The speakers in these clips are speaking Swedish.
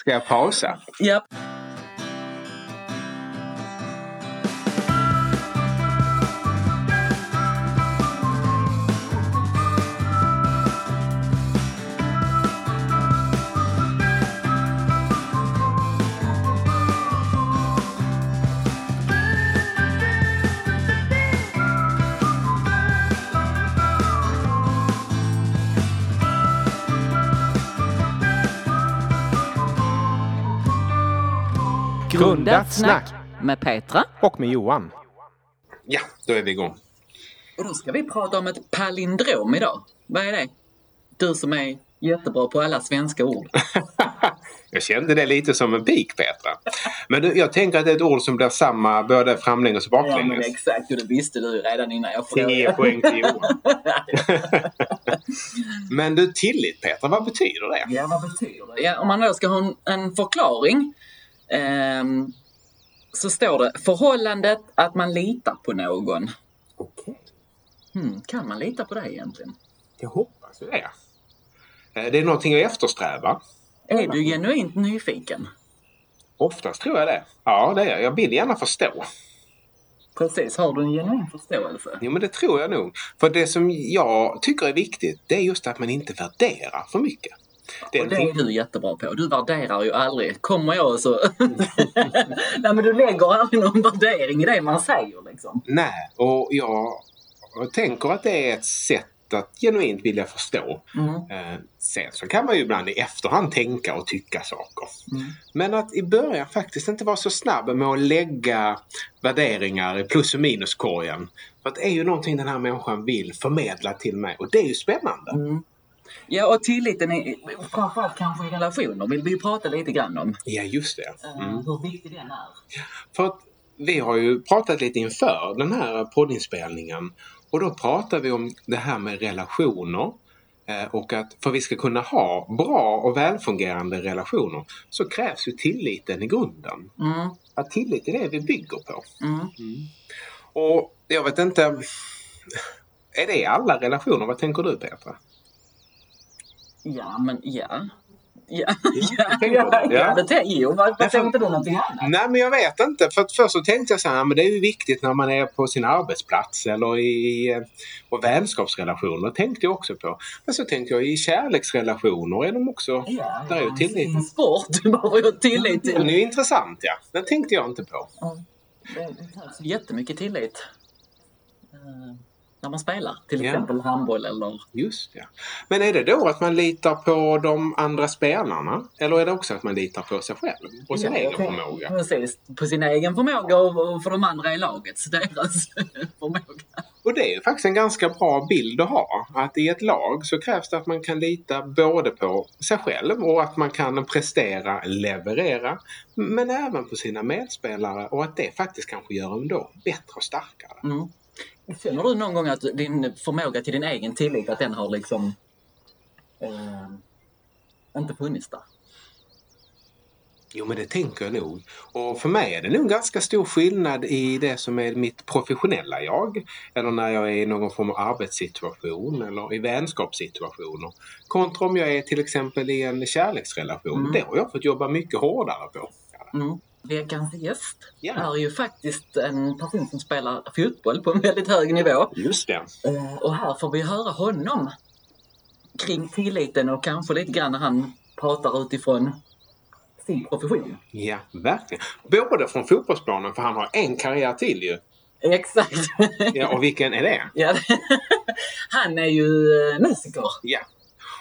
Ska jag pausa? Japp. Grundat snack. med Petra. Och med Johan. Ja, då är vi igång. Och då ska vi prata om ett palindrom idag. Vad är det? Du som är jättebra på alla svenska ord. jag kände det lite som en pik Petra. Men du, jag tänker att det är ett ord som blir samma både framlänges och Ja, baklänges. men exakt. Och det visste du redan innan jag 10 frågade. poäng till Johan. Men du, tillit Petra, vad betyder det? Ja, vad betyder det? Ja, om man då ska ha en, en förklaring så står det förhållandet att man litar på någon. Okej. Hmm, kan man lita på det egentligen? Jag hoppas det. Eh, Det är någonting jag eftersträvar. Är du genuint nyfiken? Oftast tror jag det. Ja, det är jag. Jag vill gärna förstå. Precis, har du en genuin förståelse? Jo, men det tror jag nog. För det som jag tycker är viktigt, det är just att man inte värderar för mycket. Det är Och det är du jättebra på. Du värderar ju aldrig. Kommer jag så... Nej men du lägger aldrig någon värdering i det man säger liksom. Nej, och jag tänker att det är ett sätt att genuint vilja förstå. Mm. Eh, Sen så kan man ju ibland i efterhand tänka och tycka saker. Mm. Men att i början faktiskt inte vara så snabb med att lägga värderingar i plus och minuskorgen. För att det är ju någonting den här människan vill förmedla till mig och det är ju spännande. Mm. Ja och tilliten är framförallt kanske i relationer vill vi ju prata lite grann om. Ja, just det. Eh, Mm. Hur viktig den är. För att vi har ju pratat lite inför den här poddinspelningen och då pratar vi om det här med relationer eh, och att för att vi ska kunna ha bra och välfungerande relationer så krävs ju tilliten i grunden. Mm. Att tillit är det vi bygger på. Mm. Och jag vet inte, är det alla relationer? Vad tänker du Petra? Ja men ja. Ja, Ja, ja, ja, det jo. Varför tänkte du någonting annat? Nej men jag vet inte. För först så tänkte jag så här, men det är ju viktigt när man är på sin arbetsplats eller i och vänskapsrelationer. tänkte jag också på. Men så tänkte jag i kärleksrelationer är de också, Ja, där är ju tillit. sport. Behöver ju tillit Den till. är ju intressant ja. Den tänkte jag inte på. Ja, Det det krävs jättemycket tillit. eh, När man spelar. Till Ja. exempel handboll eller... Just ja. Men är det då att man litar på de andra spelarna? Eller är det också att man litar på sig själv och sin Ja, egen tänker- förmåga? Precis. På sin egen förmåga och för de andra i laget. Så deras förmåga. Och det är faktiskt en ganska bra bild att ha. Att i ett lag så krävs det att man kan lita både på sig själv och att man kan prestera, leverera. Men även på sina medspelare och att det faktiskt kanske gör dem då bättre och starkare. Mm. Känner du någon gång att din förmåga till din egen tillit, att den har liksom eh, inte funnits där? Jo men det tänker jag nog. Och för mig är det nog ganska stor skillnad i det som är mitt professionella jag. Eller när jag är i någon form av arbetssituation eller i vänskapssituationer. Kontra om jag är till exempel i en kärleksrelation. Mm. Det har jag fått jobba mycket hårdare på. Mm. Veckans gäst Ja. är ju faktiskt en person som spelar fotboll på en väldigt hög nivå. Just det. Eh, och här får vi höra honom kring tilliten och kanske lite grann när han pratar utifrån sin profession. Ja, verkligen. Både från fotbollsplanen, för han har en karriär till ju. Exakt! Ja, och vilken är det? ja. Han är ju eh, musiker. Ja.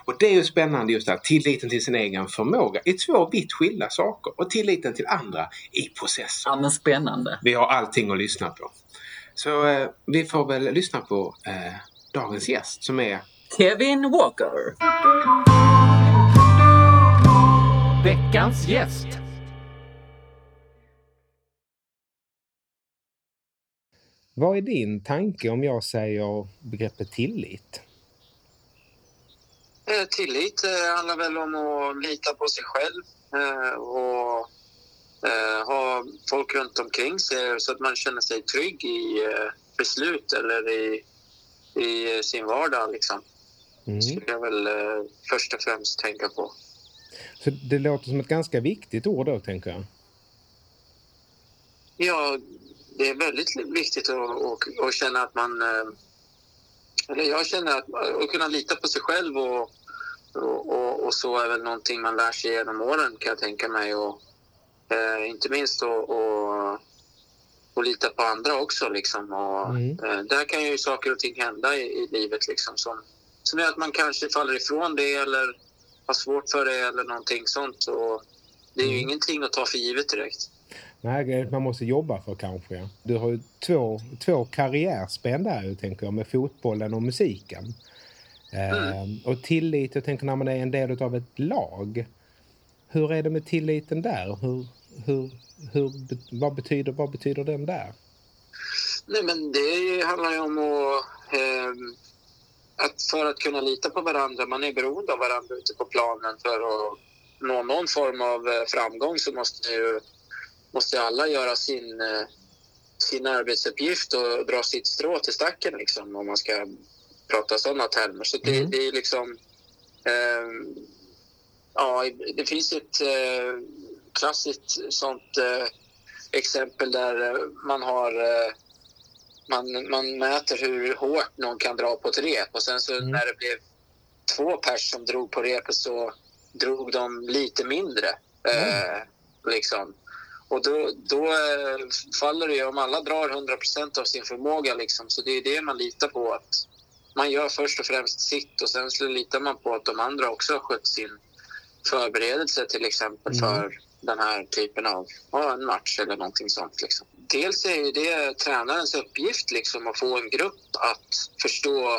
Och det är ju spännande just det här, tilliten till sin egen förmåga i två vitt skilda saker och tilliten till andra i processen. Ja men spännande. Vi har allting att lyssna på. Så eh, vi får väl lyssna på eh, dagens gäst som är Kevin Walker. Veckans gäst. Vad är din tanke om jag säger begreppet tillit? Eh, Tillit eh, handlar väl om att lita på sig själv eh, och ha folk runt omkring sig så att man känner sig trygg i beslut eller i, i sin vardag. Liksom. Mm. skulle jag väl först och främst tänka på. Så det låter som ett ganska viktigt ord då, tänker jag. Ja, det är väldigt viktigt att, att, att känna att man... Eller jag känner att, att kunna lita på sig själv och, och, och, och så är väl någonting man lär sig genom åren kan jag tänka mig. Och, eh, inte minst att och, och lita på andra också. Liksom. Och, Mm. eh, där kan ju saker och ting hända i, i livet liksom, som, som gör att man kanske faller ifrån det eller har svårt för det eller någonting sånt. Och det är ju Mm. ingenting att ta för givet direkt. Nej, man måste jobba för kanske. Du har ju två, två karriärspänn där tänker jag, med fotbollen och musiken. Eh, och tillit, jag tänker när man är en del av ett lag. Hur är det med tilliten där? Hur, hur, hur, vad, betyder, vad betyder den där? Nej, men det handlar ju om att, ehm, att för att kunna lita på varandra, man är beroende av varandra ute på planen för att nå någon form av eh, framgång så måste ju måste alla göra sin, eh, sin arbetsuppgift och dra sitt strå till stacken liksom, om man ska prata sådana termer. Så det, Mm. det är liksom... ehm, ja, det finns ett eh, klassiskt sånt eh, exempel där eh, man har eh, man, man mäter hur hårt någon kan dra på ett rep och sen så Mm. när det blev två pers som drog på repet så drog de lite mindre. Eh, liksom. Och då, då eh, faller det ju om alla drar 100% av sin förmåga. Liksom. Så det är det man litar på. att Man gör först och främst sitt och sen så litar man på att de andra också har skött sin förberedelse till exempel Mm. för den här typen av ja, en match eller någonting sånt. Liksom. Dels är det tränarens uppgift liksom, att få en grupp att förstå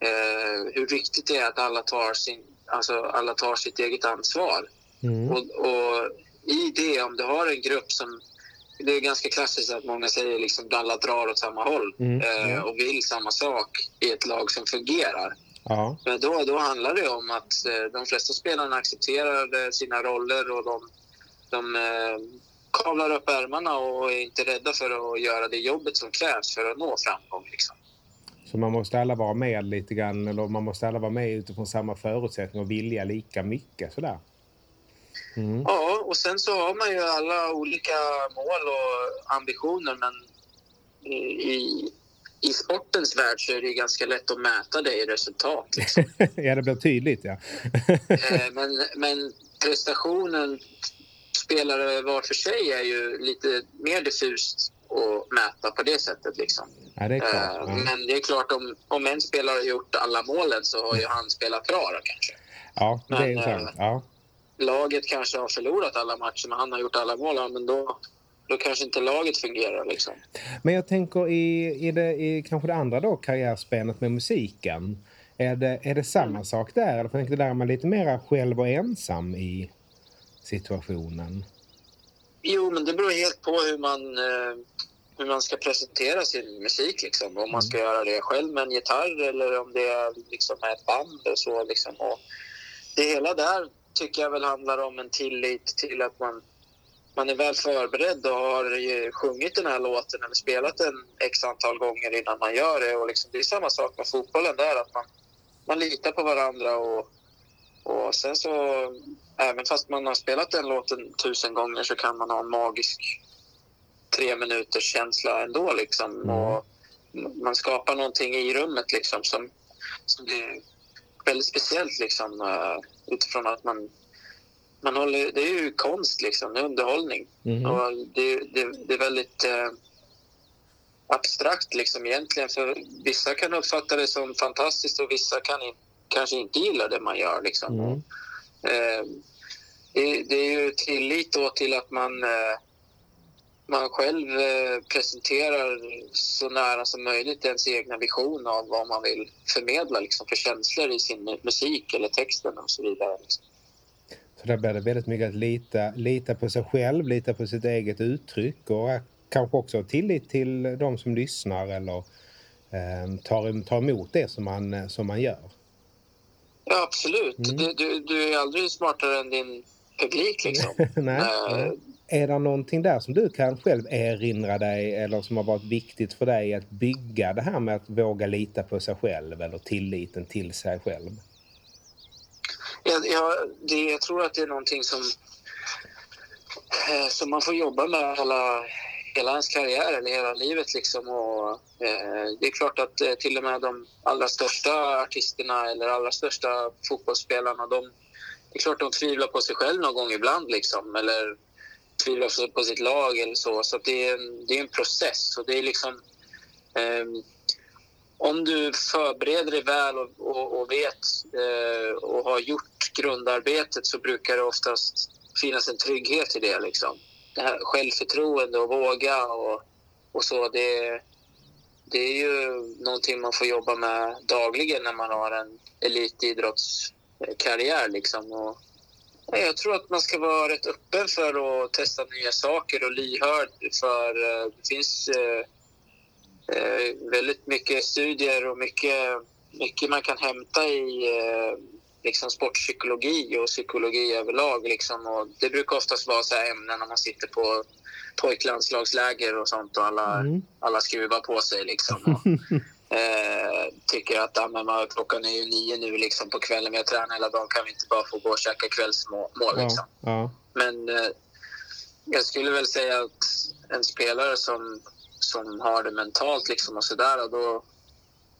eh, hur viktigt det är att alla tar, sin, alltså, alla tar sitt eget ansvar. Mm. Och, och i det, om du har en grupp som... Det är ganska klassiskt att många säger liksom alla drar åt samma håll Mm, eh, och vill samma sak i ett lag som fungerar. Ja. Men då, då handlar det om att eh, de flesta spelarna accepterar eh, sina roller och de, de eh, kavlar upp ärmarna och är inte rädda för att göra det jobbet som krävs för att nå framgång. Liksom. Så man måste alla vara med lite grann, eller man måste alla vara med utifrån samma förutsättningar och vilja lika mycket sådär. Mm. Ja, och sen så har man ju alla olika mål och ambitioner men i, i, sportens värld så är det ganska lätt att mäta det i resultat. Liksom. ja, det blir tydligt ja. Eh, men, men prestationen spelare var för sig är ju lite mer diffust att mäta på det sättet. Liksom. ja, det är klart. Eh, Ja. Men det är klart om, om en spelare har gjort alla målen så har ju han spelat bra då, kanske. Ja, det är men, sant. Ja. Laget kanske har förlorat alla matcher men han har gjort alla mål. Men då, då kanske inte laget fungerar. Liksom. Men jag tänker i, i, det, i kanske det andra då, karriärspännet med musiken. Är det, är det samma sak där? Eller tänker, där är man lite mer själv och ensam i situationen. Jo, men det beror helt på hur man, eh, hur man ska presentera sin musik. Liksom. Om man ska göra det själv med en gitarr eller om det är liksom ett band. Och så, liksom. och det hela där tycker jag väl handlar om en tillit till att man, man är väl förberedd och har ju sjungit den här låten eller spelat den x antal gånger innan man gör det. Och liksom, det är samma sak med fotbollen där, att man, man litar på varandra och, och sen så även fast man har spelat den låten tusen gånger så kan man ha en magisk tre minuters känsla ändå. Liksom. Mm. Och man skapar någonting i rummet liksom, som, som blir väldigt speciellt liksom, eh, utifrån att man, man håller... Det är ju konst, liksom. det är underhållning. Mhm. Och det, det, det är väldigt eh, abstrakt liksom, egentligen. För vissa kan uppfatta det som fantastiskt och vissa kan in, kanske inte gilla det man gör. Liksom. Mm. Eh, det, det är ju tillit då till att man, eh, man själv eh, presenterar så nära som möjligt ens egna vision av vad man vill förmedla liksom, för känslor i sin musik eller texten och så vidare. Liksom. Så där blir det väldigt mycket att lita, lita på sig själv, lita på sitt eget uttryck och kanske också tillit till de som lyssnar eller eh, tar, tar emot det som man, eh, som man gör. Ja, absolut. Mm. Du, du, du är aldrig smartare än din publik. Liksom. Nej. Eh, är det någonting där som du kan själv erinra dig eller som har varit viktigt för dig att bygga det här med att våga lita på sig själv eller tilliten till sig själv? Jag, jag, det, jag tror att det är någonting som, eh, som man får jobba med hela, hela ens karriär eller hela livet. Liksom. Och, eh, det är klart att eh, till och med de allra största artisterna eller allra största fotbollsspelarna de, det är klart de tvivlar på sig själv någon gång ibland. Liksom, eller tvivlar på sitt lag eller så. Så det, är en, det är en process. Och det är liksom... eh, om du förbereder dig väl och, och, och vet eh, och har gjort grundarbetet så brukar det oftast finnas en trygghet i det. Liksom. det här självförtroende och våga och, och så. Det, det är ju någonting man får jobba med dagligen när man har en elitidrottskarriär. Liksom. Och jag tror att man ska vara rätt öppen för att testa nya saker och lyhörd för eh, det finns eh, eh, väldigt mycket studier och mycket, mycket man kan hämta i liksom sportpsykologi och psykologi överlag. Liksom. Och det brukar oftast vara så ämnen när man sitter på pojklandslagsläger och sånt och alla, mm. alla skruvar på sig. Liksom. Och, eh, tycker att ja, men klockan är ju nio nu liksom, på kvällen, vi har tränat hela dagen, kan vi inte bara få gå och käka kvällsmål? Liksom. Ja, ja. Men eh, jag skulle väl säga att en spelare som, som har det mentalt liksom, och sådär, då,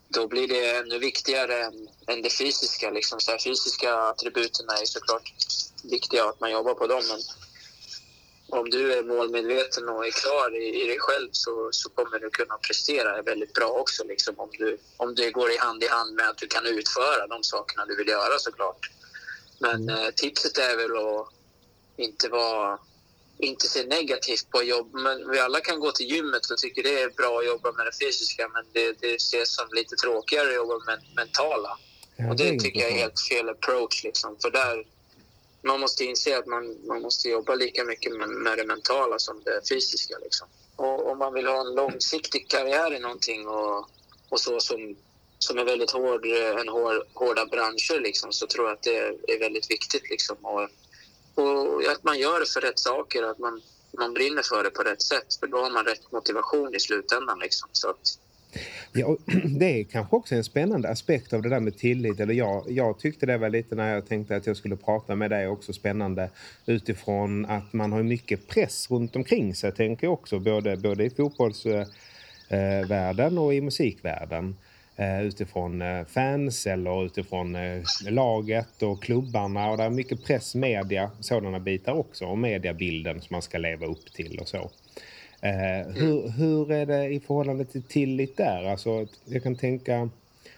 då blir det ännu viktigare än, än det fysiska. Liksom. Så fysiska attributen är såklart viktiga att man jobbar på dem. Men om du är målmedveten och är klar i, i dig själv så, så kommer du kunna prestera väldigt bra också. Liksom, om, du, om det går i hand i hand med att du kan utföra de sakerna du vill göra såklart. Men mm. eh, tipset är väl att inte vara inte se negativt på jobb. Men vi alla kan gå till gymmet och tycker det är bra att jobba med det fysiska men det, det ses som lite tråkigare att jobba med mentala. Ja, och det, det tycker jag är helt fel approach. Liksom. För där, man måste inse att man, man måste jobba lika mycket med, med det mentala som det fysiska. Liksom. Och om man vill ha en långsiktig karriär i någonting och, och så som, som är väldigt hård, en hår, hårda branscher liksom, så tror jag att det är väldigt viktigt. Liksom. Och, och att man gör det för rätt saker, att man, man brinner för det på rätt sätt. För då har man rätt motivation i slutändan. Liksom. Så att, Ja, det är kanske också en spännande aspekt av det där med tillit. Eller jag, jag tyckte det var lite när jag tänkte att jag skulle prata med dig också spännande utifrån att man har mycket press runt omkring sig tänker jag också. Både, både i fotbollsvärlden eh, eh, och i musikvärlden. Eh, utifrån fans eller utifrån laget och klubbarna. Och det är mycket press, media, sådana bitar också. Och mediabilden som man ska leva upp till och så. Eh, hur, hur är det i förhållande till tillit där? Alltså, jag kan tänka,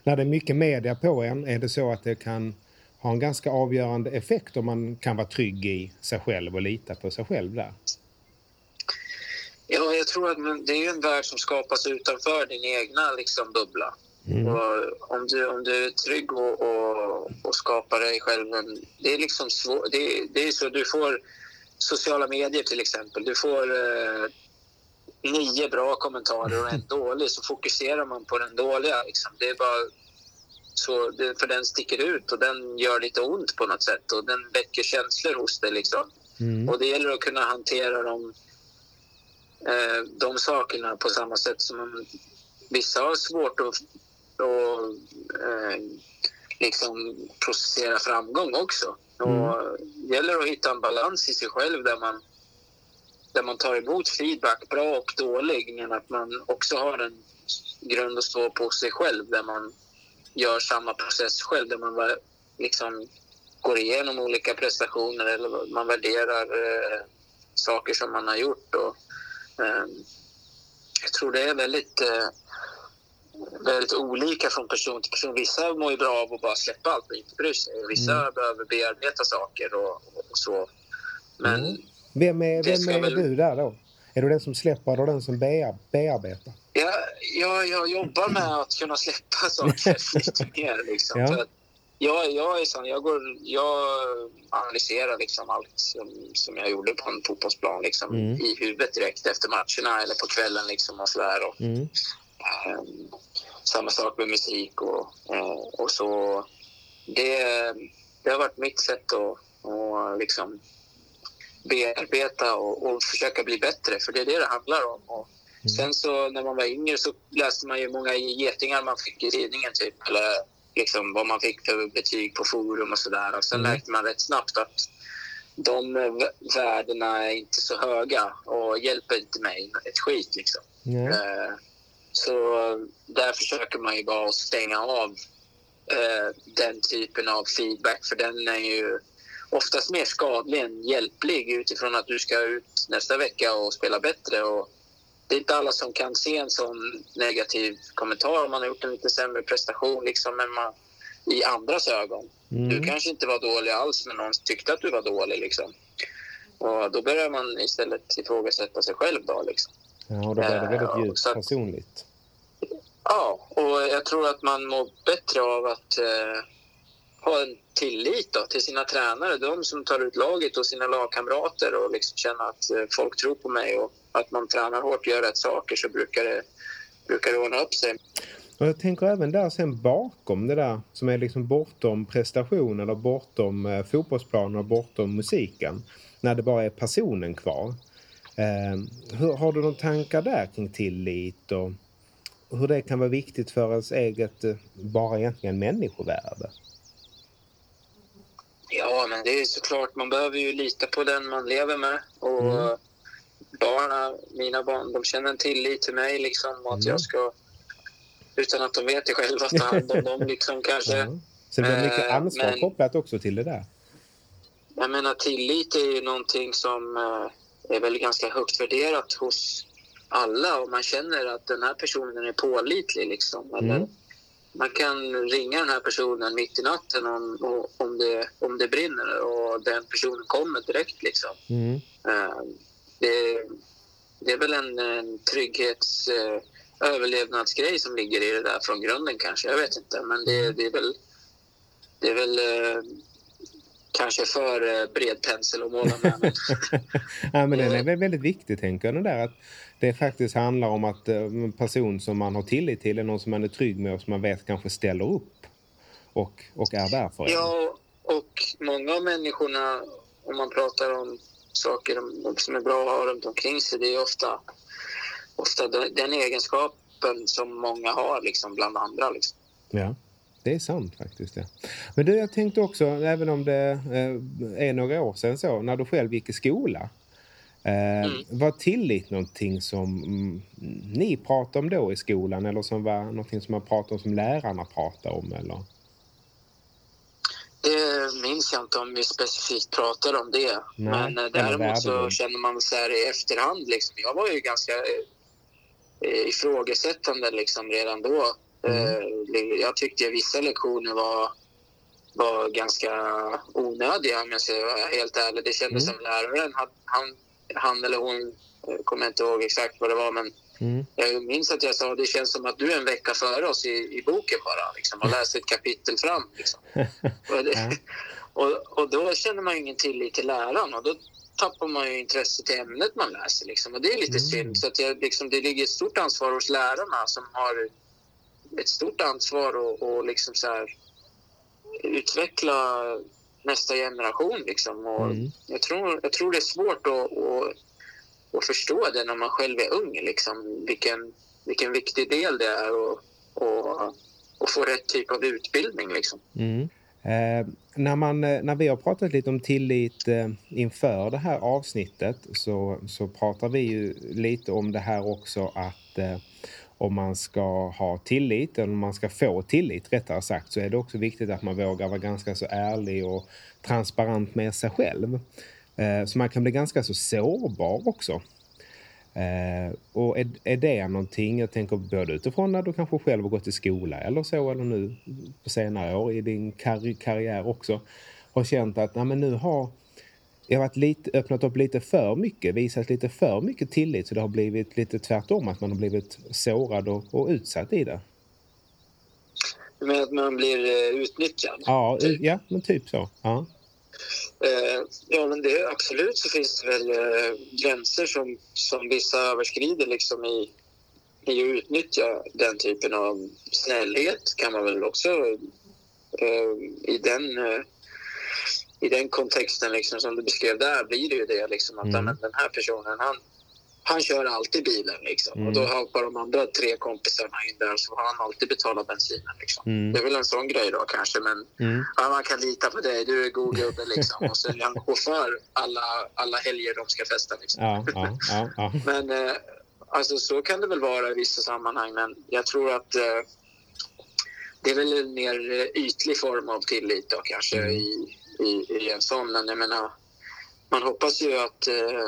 när det är mycket media på en, är det så att det kan ha en ganska avgörande effekt om man kan vara trygg i sig själv och lita på sig själv där? Ja, jag tror att det är en värld som skapas utanför din egna liksom, bubbla. Mm. Om, du, om du är trygg och, och, och skapar dig själv en... Det är liksom svårt. Det, det, är så du får sociala medier till exempel. Du får eh, nio bra kommentarer och en dålig så fokuserar man på den dåliga. Liksom. Det är bara så, det, för den sticker ut och den gör lite ont på något sätt och den väcker känslor hos dig. Liksom. Mm. Och det gäller att kunna hantera dem, eh, de sakerna på samma sätt som man, vissa har svårt att, att eh, liksom processera framgång också. Mm. Och det gäller att hitta en balans i sig själv där man där man tar emot feedback, bra och dålig, men att man också har en grund att stå på sig själv där man gör samma process själv, där man liksom går igenom olika prestationer eller man värderar eh, saker som man har gjort. Och, eh, jag tror det är väldigt, eh, väldigt olika från person till person. Vissa mår ju bra av att bara släppa allt och inte bry sig. Vissa mm. behöver bearbeta saker och, och så. Men mm vem är, vem är du där då? Är du den som släpper eller den som bearbetar? Ja, jag, jag jobbar med att kunna släppa saker lite mer. Liksom, ja. jag, jag är sån, jag, går, jag analyserar liksom allt som, som jag gjorde på en fotbollsplan liksom, mm. i huvudet direkt efter matcherna eller på kvällen. Liksom, och sådär. Och, mm. um, samma sak med musik och, uh, och så. Det, det har varit mitt sätt att och, liksom, bearbeta och, och, försöka bli bättre, för det är det det handlar om. Och mm. Sen så när man var yngre så läste man ju många getingar man fick i tidningen, typ. Eller liksom, vad man fick för betyg på forum och sådär. Och sen Mm. märkte man rätt snabbt att de vä- värdena är inte så höga och hjälper inte mig ett skit. Liksom. Eh, Så där försöker man ju bara stänga av eh, den typen av feedback för den är ju oftast mer skadlig än hjälplig utifrån att du ska ut nästa vecka och spela bättre. Och det är inte alla som kan se en sån negativ kommentar om man har gjort en lite sämre prestation liksom, än man, i andras ögon. Mm. Du kanske inte var dålig alls, men någon tyckte att du var dålig. Liksom. Och då börjar man istället ifrågasätta sig själv. Då, liksom. Ja, då blir det väldigt djupt så att- personligt. Ja, och jag tror att man mår bättre av att eh, ha en tillit då, till sina tränare, de som tar ut laget och sina lagkamrater och liksom känna att eh, folk tror på mig och att man tränar hårt och gör rätt saker så brukar det, brukar det ordna upp sig. Och jag tänker även där sen bakom det där som är liksom bortom prestation eller bortom eh, fotbollsplanen och bortom musiken. När det bara är personen kvar. Eh, hur, har du några tankar där kring tillit och hur det kan vara viktigt för ens eget, eh, bara egentligen människovärde? Ja, men det är såklart, man behöver ju lita på den man lever med. Och Mm. barnen, mina barn, de känner en tillit till mig liksom och att Mm. jag ska, utan att de vet det själva, ta hand om dem liksom kanske. Ja. Så det blir mycket Eh, ansvar men- kopplat också till det där. Jag menar tillit är ju någonting som eh, är väl ganska högt värderat hos alla och man känner att den här personen är pålitlig. Liksom. Eller Mm. Man kan ringa den här personen mitt i natten om, om, det, om det brinner och den personen kommer direkt. Liksom. Mm. Eh, det, det är väl en, en trygghets eh, överlevnadsgrej som ligger i det där från grunden kanske. Jag vet inte, men det, det är väl, det är väl eh, kanske för bred pensel att måla med. Ja, men den är väl väldigt viktig, tänker jag. Den där att det faktiskt handlar om att eh, en person som man har tillit till är någon som man är trygg med och som man vet kanske ställer upp och, och är där för en. ja, och många av människorna, om man pratar om saker som är bra att ha runt omkring sig, det är ofta, ofta den, egenskapen som många har liksom, bland andra. Liksom. Ja, det är sant faktiskt. Ja. Men du, jag tänkte också, även om det eh, är några år sedan så, när du själv gick i skola. Eh, Mm. Var tillit någonting som mm, ni pratade om då i skolan eller som var någonting som man pratade om som lärarna pratade om? Eller? Det minns jag inte om vi specifikt pratade om det. Nej, Men eh, däremot så känner man så här i efterhand. Liksom, jag var ju ganska eh, ifrågasättande liksom redan då. Mm. Eh, jag tyckte vissa lektioner var, var ganska onödiga om jag ska vara helt ärlig. Det kändes Mm. som läraren, han, han, han eller hon, eh, kommer inte ihåg exakt vad det var, men Mm. jag minns att jag sa det känns som att du är en vecka före oss i, i boken bara liksom, och läser ett kapitel fram. Liksom. Och, det, och, och då känner man ju ingen tillit till läraren och då tappar man ju intresse till ämnet man läser. Liksom. Och det är lite Mm. synd. Så att jag, liksom, det ligger ett stort ansvar hos lärarna som har ett stort ansvar att och liksom så här, utveckla nästa generation. Liksom. Och Mm. jag, tror, jag tror det är svårt att, att, att förstå det när man själv är ung. Liksom. Vilken, vilken viktig del det är att och, och få rätt typ av utbildning. Liksom. Mm. Eh, när, man, eh, när vi har pratat lite om tillit eh, inför det här avsnittet så, så pratar vi ju lite om det här också att eh, om man ska ha tillit, eller om man ska få tillit rättare sagt, så är det också viktigt att man vågar vara ganska så ärlig och transparent med sig själv. Eh, så man kan bli ganska så sårbar också. Eh, och är, är det någonting, jag tänker både utifrån när du kanske själv har gått i skola eller så, eller nu på senare år i din karriär också, har känt att nej, men nu har jag varit lite, öppnat upp lite för mycket, visat lite för mycket tillit så det har blivit lite tvärtom, att man har blivit sårad och, och utsatt i det. Med att man blir eh, utnyttjad. Ja, u- ja men typ så. Ja. Eh, ja, men det, absolut så finns det väl eh, gränser som, som vissa överskrider liksom i, i att utnyttja den typen av snällhet kan man väl också i den i den kontexten liksom, som du beskrev där blir det ju det liksom att Mm. men den här personen han, han kör alltid bilen liksom. Och då hoppar de andra tre kompisarna in där så har han alltid betalat bensinen liksom. Mm. Det är väl en sån grej då kanske men Mm. ja, man kan lita på dig, du är god gubbe liksom. Och så är han chaufför alla, alla helger de ska festa liksom. Ja, ja, ja. Men eh, alltså, så kan det väl vara i vissa sammanhang men jag tror att eh, det är väl en mer ytlig form av tillit då kanske Mm. i, i, i en sån. Men jag menar, man hoppas ju att, eh,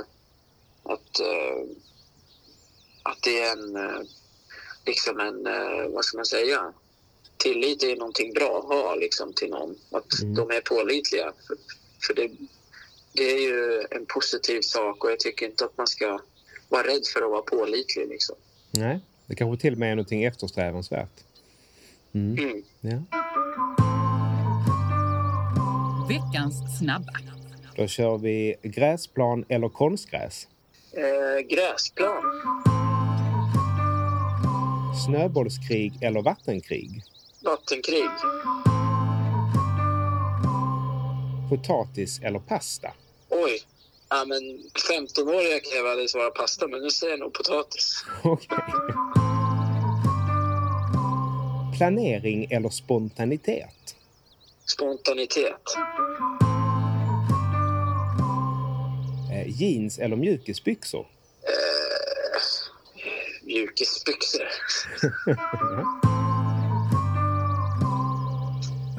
att, eh, att det är en, eh, liksom en, vad ska man säga, tillit är någonting bra att ha liksom, till någon. Att Mm. de är pålitliga. För, för det, det är ju en positiv sak och jag tycker inte att man ska vara rädd för att vara pålitlig. Liksom. Nej, det kanske till och med är någonting eftersträvansvärt. Mm. Mm. Ja. Veckans snabba. Då kör vi gräsplan eller konstgräs. Eh, gräsplan. Snöbollskrig eller vattenkrig. Vattenkrig. Potatis eller pasta. Oj. Ja, men 15-åriga kan jag väl svara pasta, men nu säger jag nog potatis. Okej. Planering eller spontanitet. Spontanitet. Eh, jeans eller mjukisbyxor. Eh, mjukisbyxor.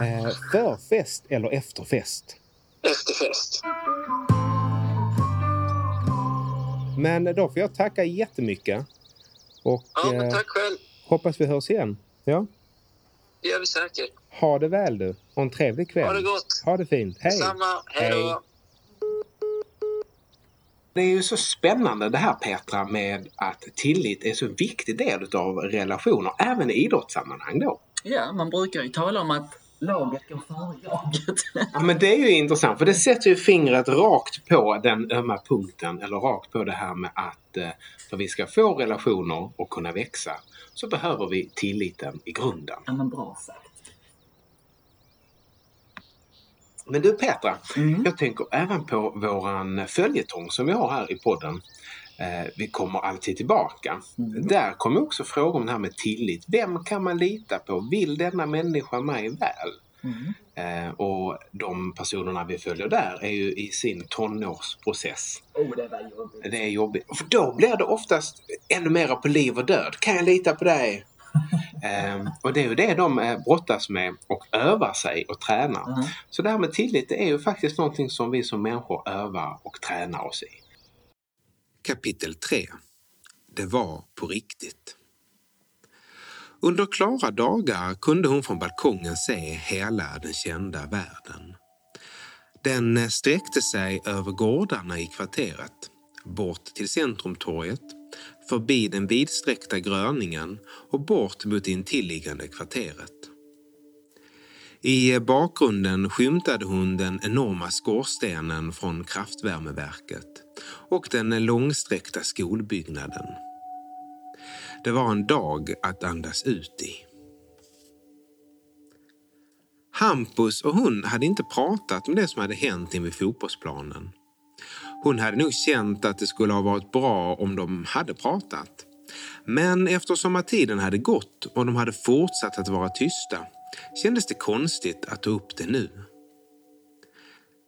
Eh, förfest eller efterfest. Efterfest. Men då får jag tacka jättemycket. Och Ja, men eh, tack själv. hoppas vi hörs igen. Ja. Det gör vi säkert. Ha det väl du. Och en trevlig kväll. Ha det gott. Ha det fint. Hej. Detsamma. Hej då. Det är ju så spännande det här Petra med att tillit är en så viktig del av relationer, även i idrottssammanhang då. Ja, man brukar ju tala om att laget går före jaget. Ja men det är ju intressant för det sätter ju fingret rakt på den ömma punkten eller rakt på det här med att eh, för vi ska få relationer och kunna växa så behöver vi tilliten i grunden. ja, men bra sagt. Men du Petra, Mm. jag tänker även på våran följetong som vi har här i podden. Eh, vi kommer alltid tillbaka. Mm. Där kommer också frågan om det här med tillit. Vem kan man lita på? Vill denna människa mig väl? Mm. Eh, och de personerna vi följer där är ju i sin tonårsprocess. Oh, det var jobbigt. Det är jobbigt. För då blir det oftast ännu mera på liv och död. Kan jag lita på dig? eh, och det är ju det de eh, brottas med och övar sig och tränar. Mm. Så det här med tillit det är ju faktiskt någonting som vi som människor övar och tränar oss i. Kapitel 3 Det var på riktigt. Under klara dagar kunde hon från balkongen se hela den kända världen. Den sträckte sig över gårdarna i kvarteret, bort till centrumtorget, förbi den vidsträckta gröningen och bort mot det intilliggande kvarteret. I bakgrunden skymtade hon den enorma skorstenen från kraftvärmeverket och den långsträckta skolbyggnaden. Det var en dag att andas ut i. Hampus och hon hade inte pratat om det som hade hänt invid fotbollsplanen. Hon hade nog känt att det skulle ha varit bra om de hade pratat. Men eftersom att tiden hade gått och de hade fortsatt att vara tysta kändes det konstigt att ta upp det nu.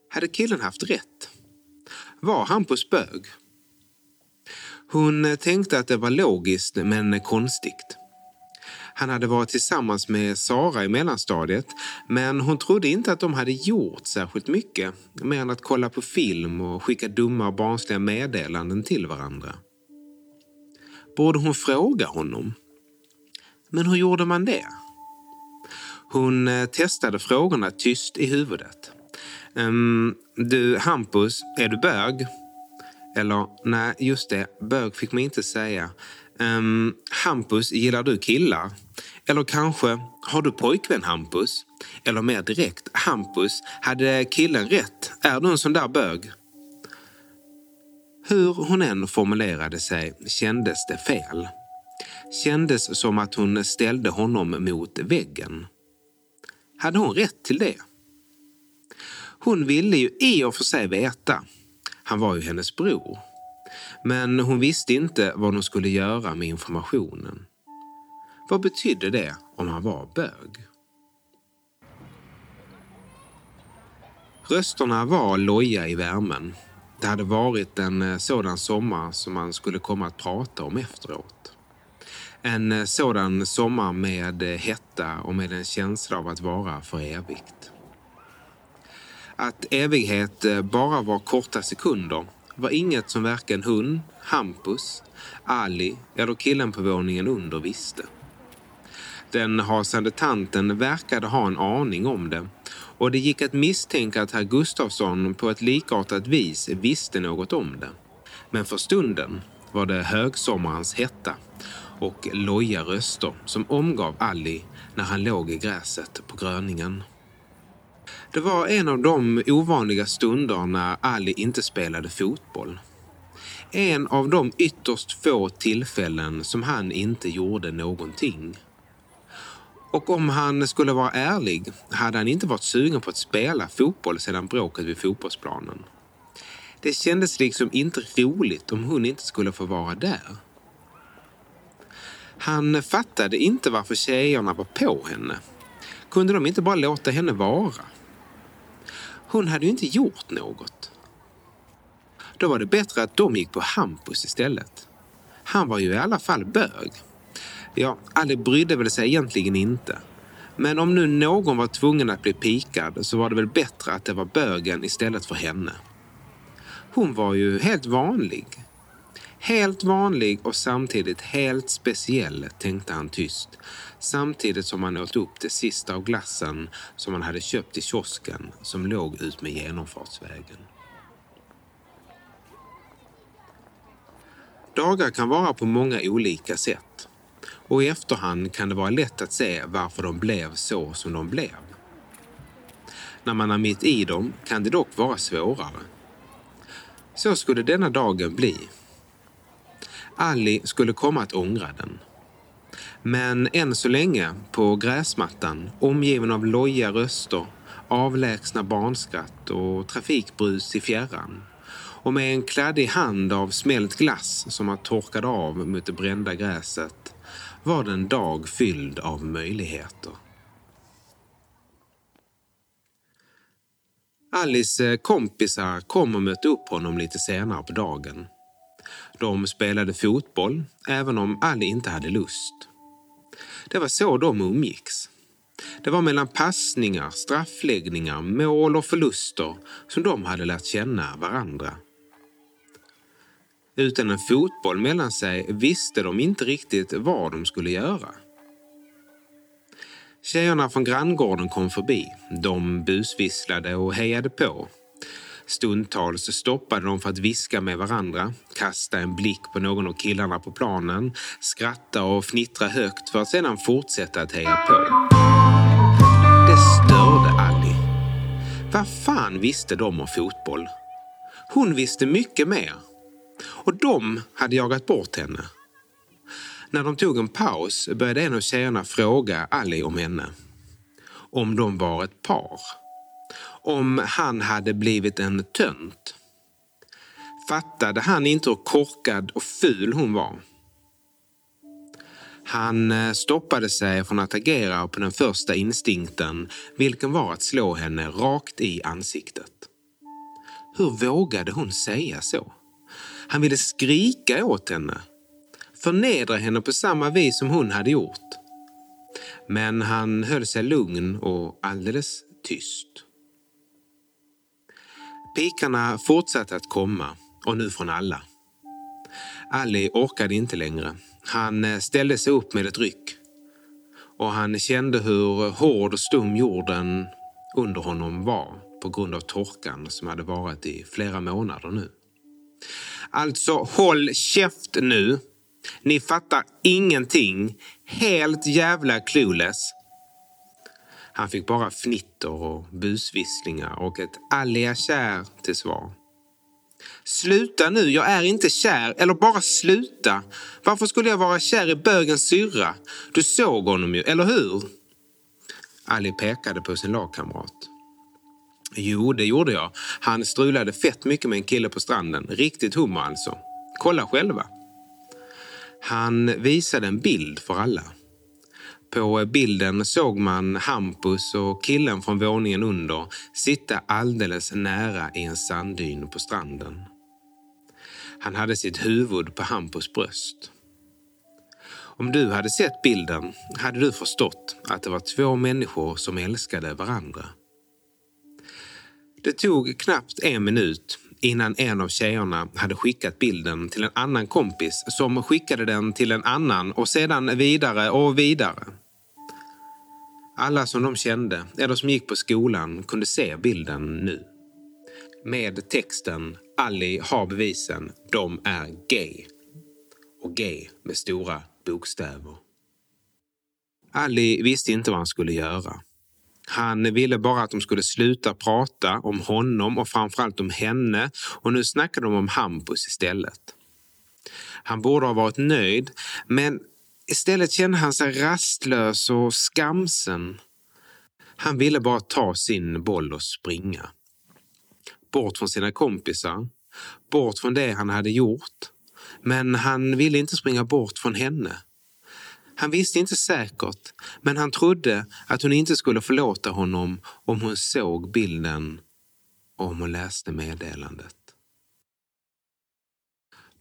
Hade killen haft rätt? Var Hampus bög? Hon tänkte att det var logiskt men konstigt. Han hade varit tillsammans med Sara i mellanstadiet men hon trodde inte att de hade gjort särskilt mycket mer än att kolla på film och skicka dumma och barnsliga meddelanden till varandra. Borde hon fråga honom? Men hur gjorde man det? Hon eh, testade frågorna tyst i huvudet. Ehm, du, Hampus, är du bög? Eller, nej, just det, bög fick man inte säga. Um, Hampus, gillar du killar? Eller kanske, har du pojkvän Hampus? Eller mer direkt, Hampus, hade killen rätt? Är du en sån där bög? Hur hon än formulerade sig kändes det fel. Kändes som att hon ställde honom mot väggen. Hade hon rätt till det? Hon ville ju i och för sig veta. Han var ju hennes bror. Men hon visste inte vad hon skulle göra med informationen. Vad betydde det om han var bög? Rösterna var loja i värmen. Det hade varit en eh, sådan sommar som man skulle komma att prata om efteråt. En eh, sådan sommar med eh, hetta och med en känsla av att vara för evigt. Att evighet bara var korta sekunder var inget som varken hon, Hampus, Ali eller killen på våningen under visste. Den hasande tanten verkade ha en aning om det och det gick att misstänka att herr Gustafsson på ett likartat vis visste något om det. Men för stunden var det högsommarens hetta och loja röster som omgav Ali när han låg i gräset på gröningen. Det var en av de ovanliga stunder när Ali inte spelade fotboll. En av de ytterst få tillfällen som han inte gjorde någonting. Och om han skulle vara ärlig hade han inte varit sugen på att spela fotboll sedan bråket vid fotbollsplanen. Det kändes liksom inte roligt om hon inte skulle få vara där. Han fattade inte varför tjejerna var på henne. Kunde de inte bara låta henne vara? Hon hade ju inte gjort något. Då var det bättre att de gick på Hampus istället. Han var ju i alla fall bög. Ja, Ali brydde väl sig egentligen inte. Men om nu någon var tvungen att bli pikad så var det väl bättre att det var bögen istället för henne. Hon var ju helt vanlig. Helt vanlig och samtidigt helt speciell, tänkte han tyst. Samtidigt som han åt upp det sista av glassen som han hade köpt i kiosken som låg ut med genomfartsvägen. Dagar kan vara på många olika sätt och i efterhand kan det vara lätt att se varför de blev så som de blev. När man är mitt i dem kan det dock vara svårare. Så skulle denna dagen bli. Ali skulle komma att ångra den. Men än så länge, på gräsmattan, omgiven av loja röster, avlägsna barnskratt och trafikbrus i fjärran och med en kladdig hand av smält glass som har torkat av mot det brända gräset var det en dag fylld av möjligheter. Alice eh, kompisar kom och mötte upp honom lite senare på dagen. De spelade fotboll, även om Ali inte hade lust. Det var så de umgicks. Det var mellan passningar, straffläggningar, mål och förluster som de hade lärt känna varandra. Utan en fotboll mellan sig visste de inte riktigt vad de skulle göra. Tjejerna från granngården kom förbi. De busvisslade och hejade på. Stundtals stoppade de för att viska med varandra, kasta en blick på någon av killarna på planen, skratta och fnittra högt för att sedan fortsätta att heja på. Det störde Ali. Vad fan visste de om fotboll? Hon visste mycket mer. Och de hade jagat bort henne. När de tog en paus började en av tjejerna fråga Ali om henne. Om de var ett par om han hade blivit en tönt. Fattade han inte hur korkad och ful hon var? Han eh, stoppade sig från att agera på den första instinkten, vilken var att slå henne rakt i ansiktet. Hur vågade hon säga så? Han ville skrika åt henne, förnedra henne på samma vis som hon hade gjort. Men han höll sig lugn och alldeles tyst. Pikarna fortsatte att komma, och nu från alla. Ali orkade inte längre. Han eh, ställde sig upp med ett ryck. Och han kände hur hård och stum jorden under honom var på grund av torkan som hade varit i flera månader nu. Alltså, håll käft nu! Ni fattar ingenting. Helt jävla clueless. Han fick bara fnitter och busvisslingar och ett allia kär till svar. Sluta nu, jag är inte kär. Eller bara sluta. Varför skulle jag vara kär i bögens syrra? Du såg honom ju, eller hur? Ali pekade på sin lagkamrat. Jo, det gjorde jag. Han strulade fett mycket med en kille på stranden. Riktigt hummer alltså. Kolla själva. Han visade en bild för alla. På bilden såg man Hampus och killen från våningen under sitta alldeles nära i en sanddyn på stranden. Han hade sitt huvud på Hampus bröst. Om du hade sett bilden hade du förstått att det var två människor som älskade varandra. Det tog knappt en minut innan en av tjejerna hade skickat bilden till en annan kompis som skickade den till en annan och sedan vidare och vidare. Alla som de kände eller som gick på skolan kunde se bilden nu. Med texten Ali har bevisen, de är gay. Och gay med stora bokstäver. Ali visste inte vad han skulle göra. Han ville bara att de skulle sluta prata om honom och framförallt om henne och nu snackade de om Hampus istället. Han borde ha varit nöjd, men istället kände han sig rastlös och skamsen. Han ville bara ta sin boll och springa. Bort från sina kompisar, bort från det han hade gjort. Men han ville inte springa bort från henne. Han visste inte säkert, men han trodde att hon inte skulle förlåta honom om hon såg bilden och om hon läste meddelandet.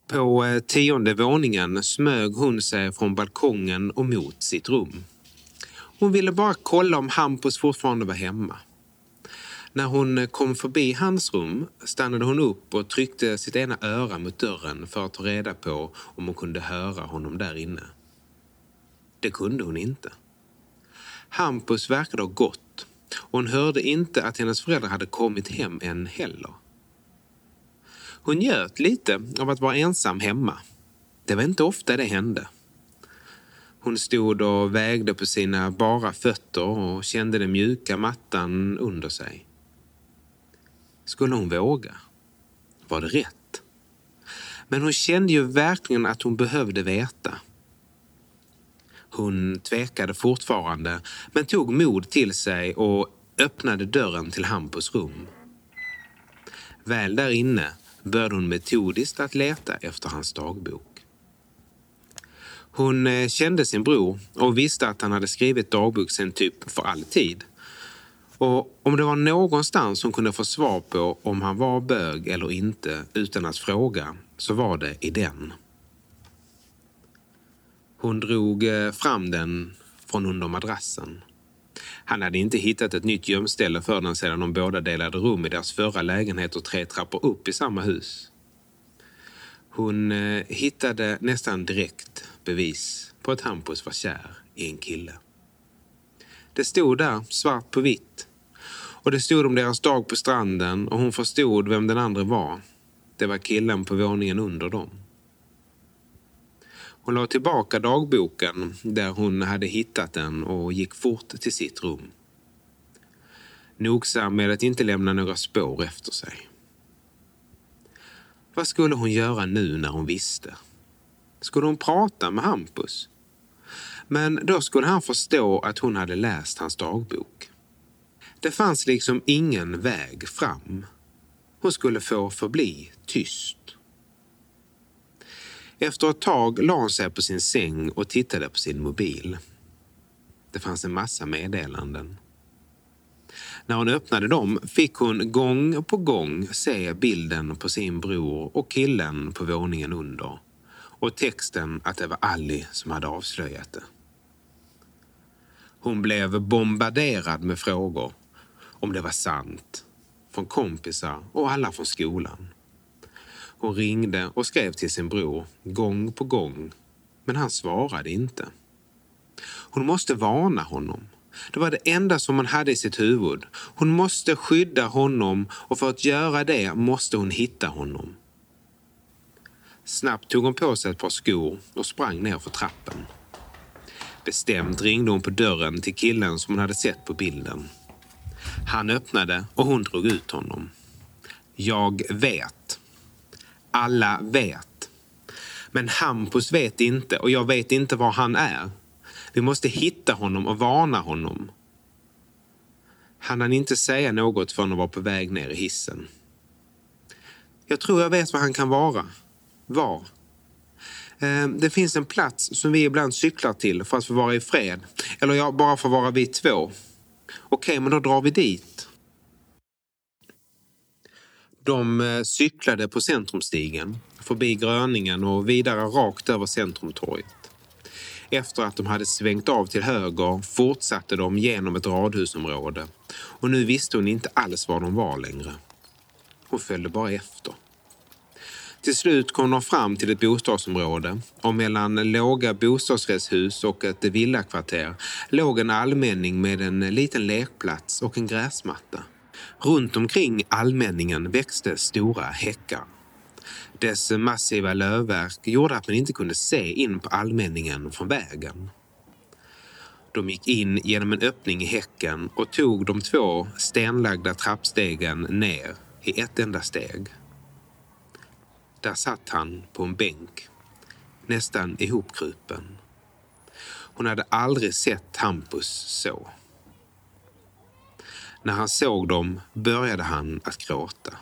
På eh, tionde våningen smög hon sig från balkongen och mot sitt rum. Hon ville bara kolla om Hampus fortfarande var hemma. När hon eh, kom förbi hans rum stannade hon upp och tryckte sitt ena öra mot dörren för att ta reda på om hon kunde höra honom där inne. Det kunde hon inte. Hampus verkade ha gått och hon hörde inte att hennes föräldrar hade kommit hem än heller. Hon njöt lite av att vara ensam hemma. Det var inte ofta det hände. Hon stod och vägde på sina bara fötter och kände den mjuka mattan under sig. Skulle hon våga? Var det rätt? Men hon kände ju verkligen att hon behövde veta. Hon tvekade fortfarande, men tog mod till sig och öppnade dörren till Hampus rum. Väl där inne började hon metodiskt att leta efter hans dagbok. Hon eh, kände sin bror och visste att han hade skrivit dagbok sen typ för alltid. Och om det var någonstans hon kunde få svar på om han var bög eller inte utan att fråga så var det i den. Hon drog eh, fram den från under madrassen. Han hade inte hittat ett nytt gömställe för den sedan de båda delade rum i deras förra lägenhet och tre trappor upp i samma hus. Hon eh, hittade nästan direkt bevis på att Hampus var kär i en kille. Det stod där, svart på vitt. Och det stod om deras dag på stranden och hon förstod vem den andra var. Det var killen på våningen under dem. Hon la tillbaka dagboken där hon hade hittat den och gick fort till sitt rum. Nogsam med att inte lämna några spår efter sig. Vad skulle hon göra nu när hon visste? Skulle hon prata med Hampus? Men då skulle han förstå att hon hade läst hans dagbok. Det fanns liksom ingen väg fram. Hon skulle få förbli tyst. Efter ett tag la hon sig på sin säng och tittade på sin mobil. Det fanns en massa meddelanden. När hon öppnade dem fick hon gång på gång se bilden på sin bror och killen på våningen under och texten att det var Ali som hade avslöjat det. Hon blev bombarderad med frågor om det var sant från kompisar och alla från skolan. Hon ringde och skrev till sin bror gång på gång, men han svarade inte. Hon måste varna honom. Det var det enda som hon hade i sitt huvud. Hon måste skydda honom och för att göra det måste hon hitta honom. Snabbt tog hon på sig ett par skor och sprang ner för trappen. Bestämt ringde hon på dörren till killen som hon hade sett på bilden. Han öppnade och hon drog ut honom. Jag vet. Alla vet. Men Hampus vet inte och jag vet inte var han är. Vi måste hitta honom och varna honom. Han hann inte säga något förrän han var på väg ner i hissen. Jag tror jag vet var han kan vara. Var? Eh, det finns en plats som vi ibland cyklar till för att få vara i fred. Eller ja, bara för att vara vi två. Okej, men då drar vi dit. De eh, cyklade på Centrumstigen, förbi Gröningen och vidare rakt över Centrumtorget. Efter att de hade svängt av till höger fortsatte de genom ett radhusområde och nu visste hon inte alls var de var längre. Hon följde bara efter. Till slut kom de fram till ett bostadsområde och mellan låga bostadsrättshus och ett villakvarter låg en allmänning med en liten lekplats och en gräsmatta. Runt omkring allmänningen växte stora häckar. Dess massiva lövverk gjorde att man inte kunde se in på allmänningen från vägen. De gick in genom en öppning i häcken och tog de två stenlagda trappstegen ner i ett enda steg. Där satt han på en bänk, nästan ihopkrupen. Hon hade aldrig sett Hampus så. När han såg dem började han att gråta.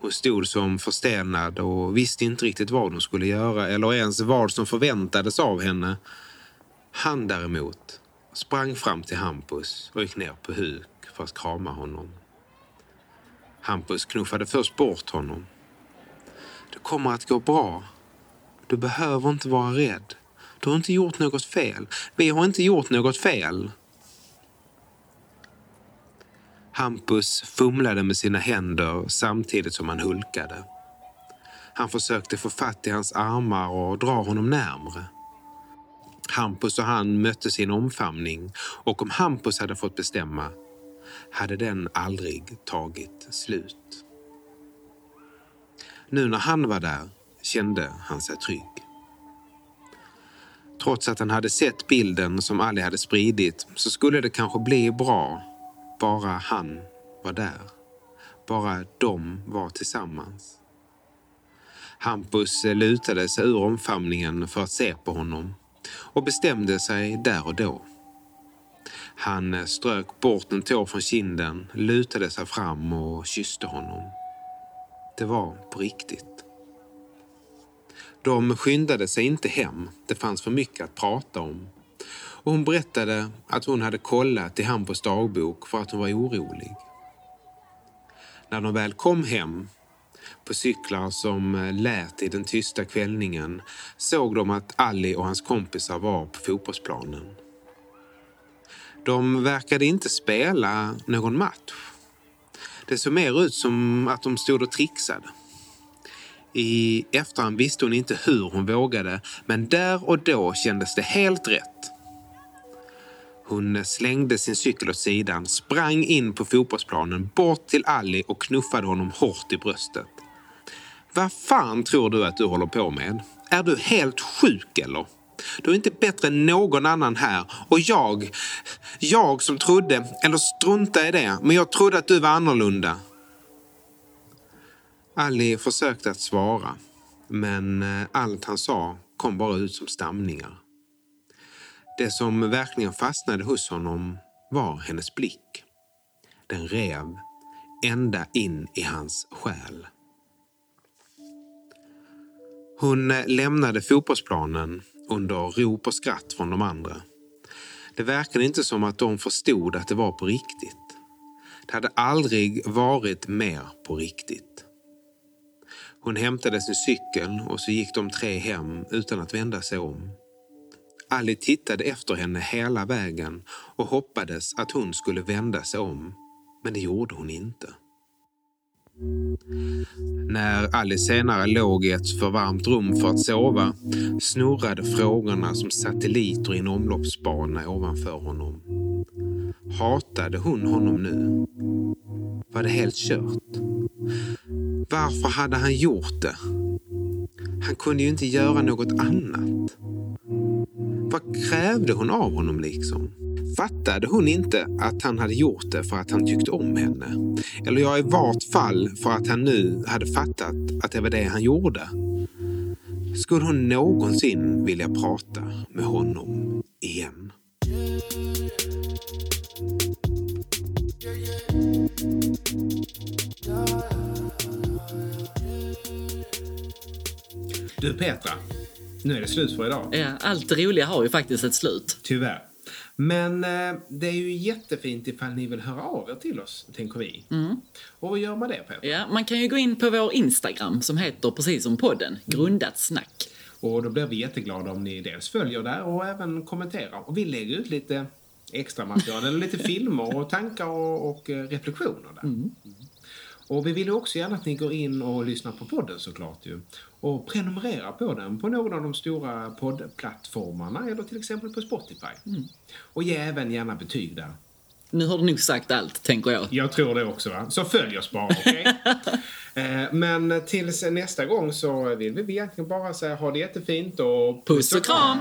Hon stod som förstenad och visste inte riktigt vad hon skulle göra eller ens vad som förväntades av henne. Han däremot sprang fram till Hampus och gick ner på huk för att krama honom. Hampus knuffade först bort honom. Det kommer att gå bra. Du behöver inte vara rädd. Du har inte gjort något fel. Vi har inte gjort något fel. Hampus fumlade med sina händer samtidigt som han hulkade. Han försökte få fatt i hans armar och dra honom närmre. Hampus och han möttes i en omfamning och om Hampus hade fått bestämma hade den aldrig tagit slut. Nu när han var där kände han sig trygg. Trots att han hade sett bilden som Ali hade spridit så skulle det kanske bli bra bara han var där. Bara de var tillsammans. Hampus lutade sig ur omfamningen för att se på honom och bestämde sig där och då. Han strök bort en tår från kinden, lutade sig fram och kysste honom. Det var på riktigt. De skyndade sig inte hem. Det fanns för mycket att prata om. Och hon berättade att hon hade kollat i Hampus dagbok för att hon var orolig. När de väl kom hem på cyklar som eh, lät i den tysta kvällningen såg de att Ali och hans kompisar var på fotbollsplanen. De verkade inte spela någon match. Det såg mer ut som att de stod och trixade. I efterhand visste hon inte hur hon vågade, men där och då kändes det helt rätt. Hon slängde sin cykel åt sidan, sprang in på fotbollsplanen, bort till Ali och knuffade honom hårt i bröstet. Vad fan tror du att du håller på med? Är du helt sjuk eller? Du är inte bättre än någon annan här. Och jag, jag som trodde, eller strunta i det, men jag trodde att du var annorlunda. Ali försökte att svara, men eh, allt han sa kom bara ut som stamningar. Det som verkligen fastnade hos honom var hennes blick. Den rev ända in i hans själ. Hon lämnade fotbollsplanen under rop och skratt från de andra. Det verkade inte som att de förstod att det var på riktigt. Det hade aldrig varit mer på riktigt. Hon hämtade sin cykel och så gick de tre hem utan att vända sig om. Ali tittade efter henne hela vägen och hoppades att hon skulle vända sig om, men det gjorde hon inte. När Ali senare låg i ett för varmt rum för att sova snurrade frågorna som satelliter i en omloppsbana ovanför honom. Hatade hon honom nu? Var det helt kört? Varför hade han gjort det? Han kunde ju inte göra något annat. Vad krävde hon av honom liksom? Fattade hon inte att han hade gjort det för att han tyckte om henne? Eller ja, i vart fall för att han nu hade fattat att det var det han gjorde. Skulle hon någonsin vilja prata med honom igen? Du Petra, nu är det slut för idag. Ja, allt roliga har ju faktiskt ett slut. Tyvärr. Men eh, det är ju jättefint ifall ni vill höra av er till oss, tänker vi. Och vad gör man det, Petra? Ja, man kan ju gå in på vår Instagram som heter precis som podden, Grundat snack. Och då blir vi jätteglada om ni dels följer där och även kommenterar. Och vi lägger ut lite extra material, eller lite filmer och tankar och, och eh, reflektioner där. Mm. Och vi vill också gärna att ni går in och lyssnar på podden såklart ju. Och prenumerera på den på någon av de stora poddplattformarna eller till exempel på Spotify. Och ge även gärna betyg där. Nu har du nog sagt allt, tänker jag. Jag tror det också va. Så följ oss bara, okej? Eh, Men tills nästa gång så vill vi egentligen bara säga ha det jättefint och Puss och kram!